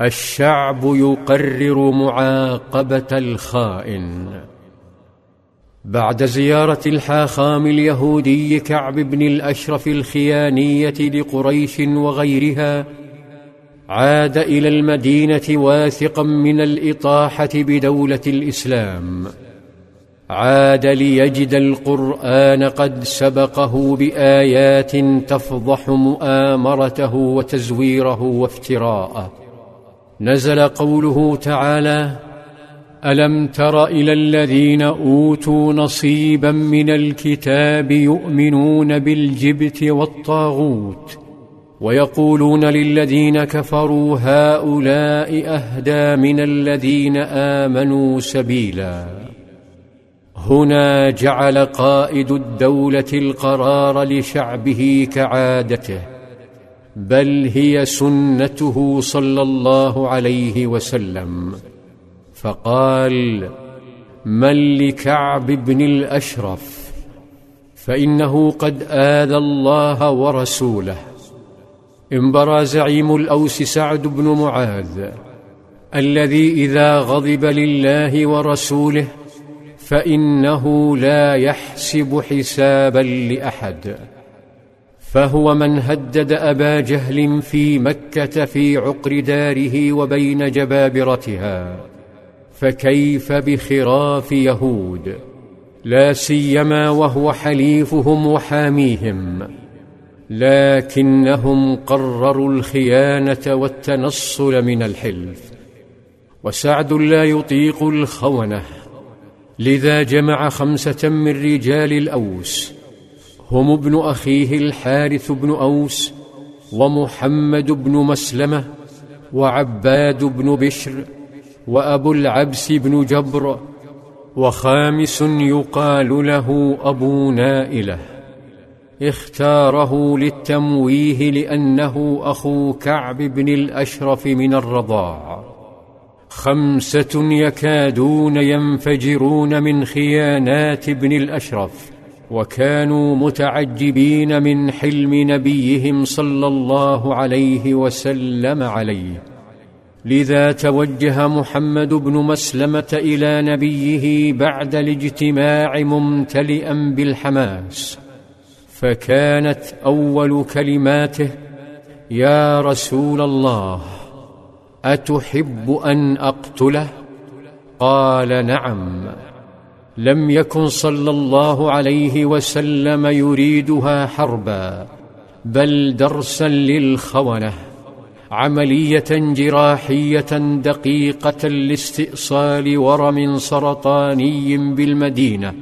الشعب يقرر معاقبة الخائن. بعد زيارة الحاخام اليهودي كعب بن الأشرف الخيانية لقريش وغيرها عاد إلى المدينة واثقا من الإطاحة بدولة الإسلام. عاد ليجد القرآن قد سبقه بآيات تفضح مؤامرته وتزويره وافتراءه. نزل قوله تعالى ألم تر إلى الذين أوتوا نصيبا من الكتاب يؤمنون بالجبت والطاغوت ويقولون للذين كفروا هؤلاء أهدى من الذين آمنوا سبيلا. هنا جعل قائد الدولة القرار لشعبه كعادته. بل هي سنته صلى الله عليه وسلم. فقال من لكعب بن الأشرف فإنه قد آذى الله ورسوله. انبرى زعيم الأوس سعد بن معاذ الذي إذا غضب لله ورسوله فإنه لا يحسب حسابا لأحد. فهو من هدد أبا جهل في مكة في عقر داره وبين جبابرتها فكيف بخراف يهود؟ لا سيما وهو حليفهم وحاميهم لكنهم قرروا الخيانة والتنصل من الحلف وسعد لا يطيق الخونة لذا جمع خمسة من رجال الأوس هم ابن أخيه الحارث بن أوس ومحمد بن مسلمة وعباد بن بشر وأبو العبس بن جبر وخامس يقال له أبو نائلة. اختاره للتمويه لأنه أخو كعب بن الأشرف من الرضاع. خمسة يكادون ينفجرون من خيانات ابن الأشرف. وكانوا متعجبين من حلم نبيهم صلى الله عليه وسلم عليه. لذا توجه محمد بن مسلمة إلى نبيه بعد الاجتماع ممتلئا بالحماس. فكانت أول كلماته يا رسول الله أتحب أن أقتله؟ قال نعم. لم يكن صلى الله عليه وسلم يريدها حربا بل درسا للخونة عملية جراحية دقيقة لاستئصال ورم سرطاني بالمدينة.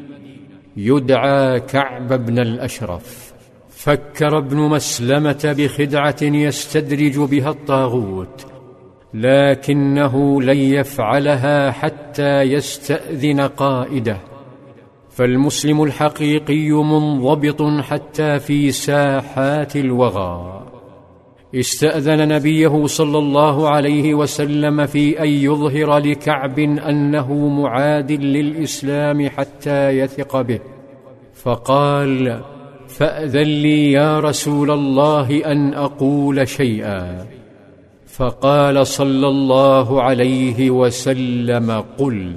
يدعى كعب بن الأشرف. فكر ابن مسلمة بخدعة يستدرج بها الطاغوت لكنه لن يفعلها حتى يستأذن قائده. فالمسلم الحقيقي منضبط حتى في ساحات الوغى. استأذن نبيه صلى الله عليه وسلم في أن يظهر لكعب أنه معاد للإسلام حتى يثق به. فقال فأذن لي يا رسول الله أن أقول شيئا. فقال صلى الله عليه وسلم قل.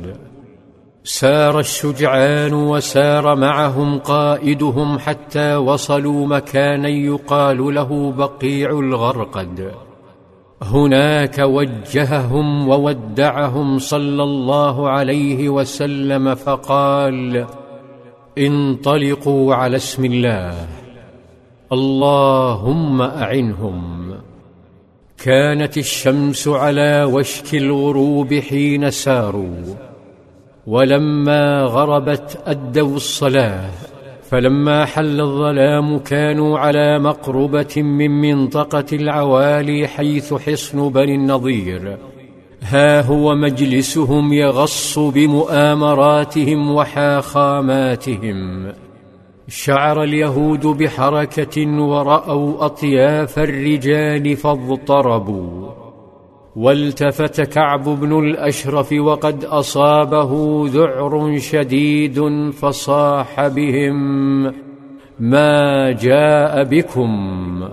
سار الشجعان وسار معهم قائدهم حتى وصلوا مكانا يقال له بقيع الغرقد. هناك وجههم وودعهم صلى الله عليه وسلم فقال انطلقوا على اسم الله. اللهم أعنهم. كانت الشمس على وشك الغروب حين ساروا ولما غربت أدوا الصلاة فلما حل الظلام كانوا على مقربة من منطقة العوالي حيث حصن بني النضير ها هو مجلسهم يغص بمؤامراتهم وحاخاماتهم. شعر اليهود بحركة ورأوا أطياف الرجال فاضطربوا. والتفت كعب بن الأشرف وقد أصابه ذعر شديد فصاح بهم ما جاء بكم؟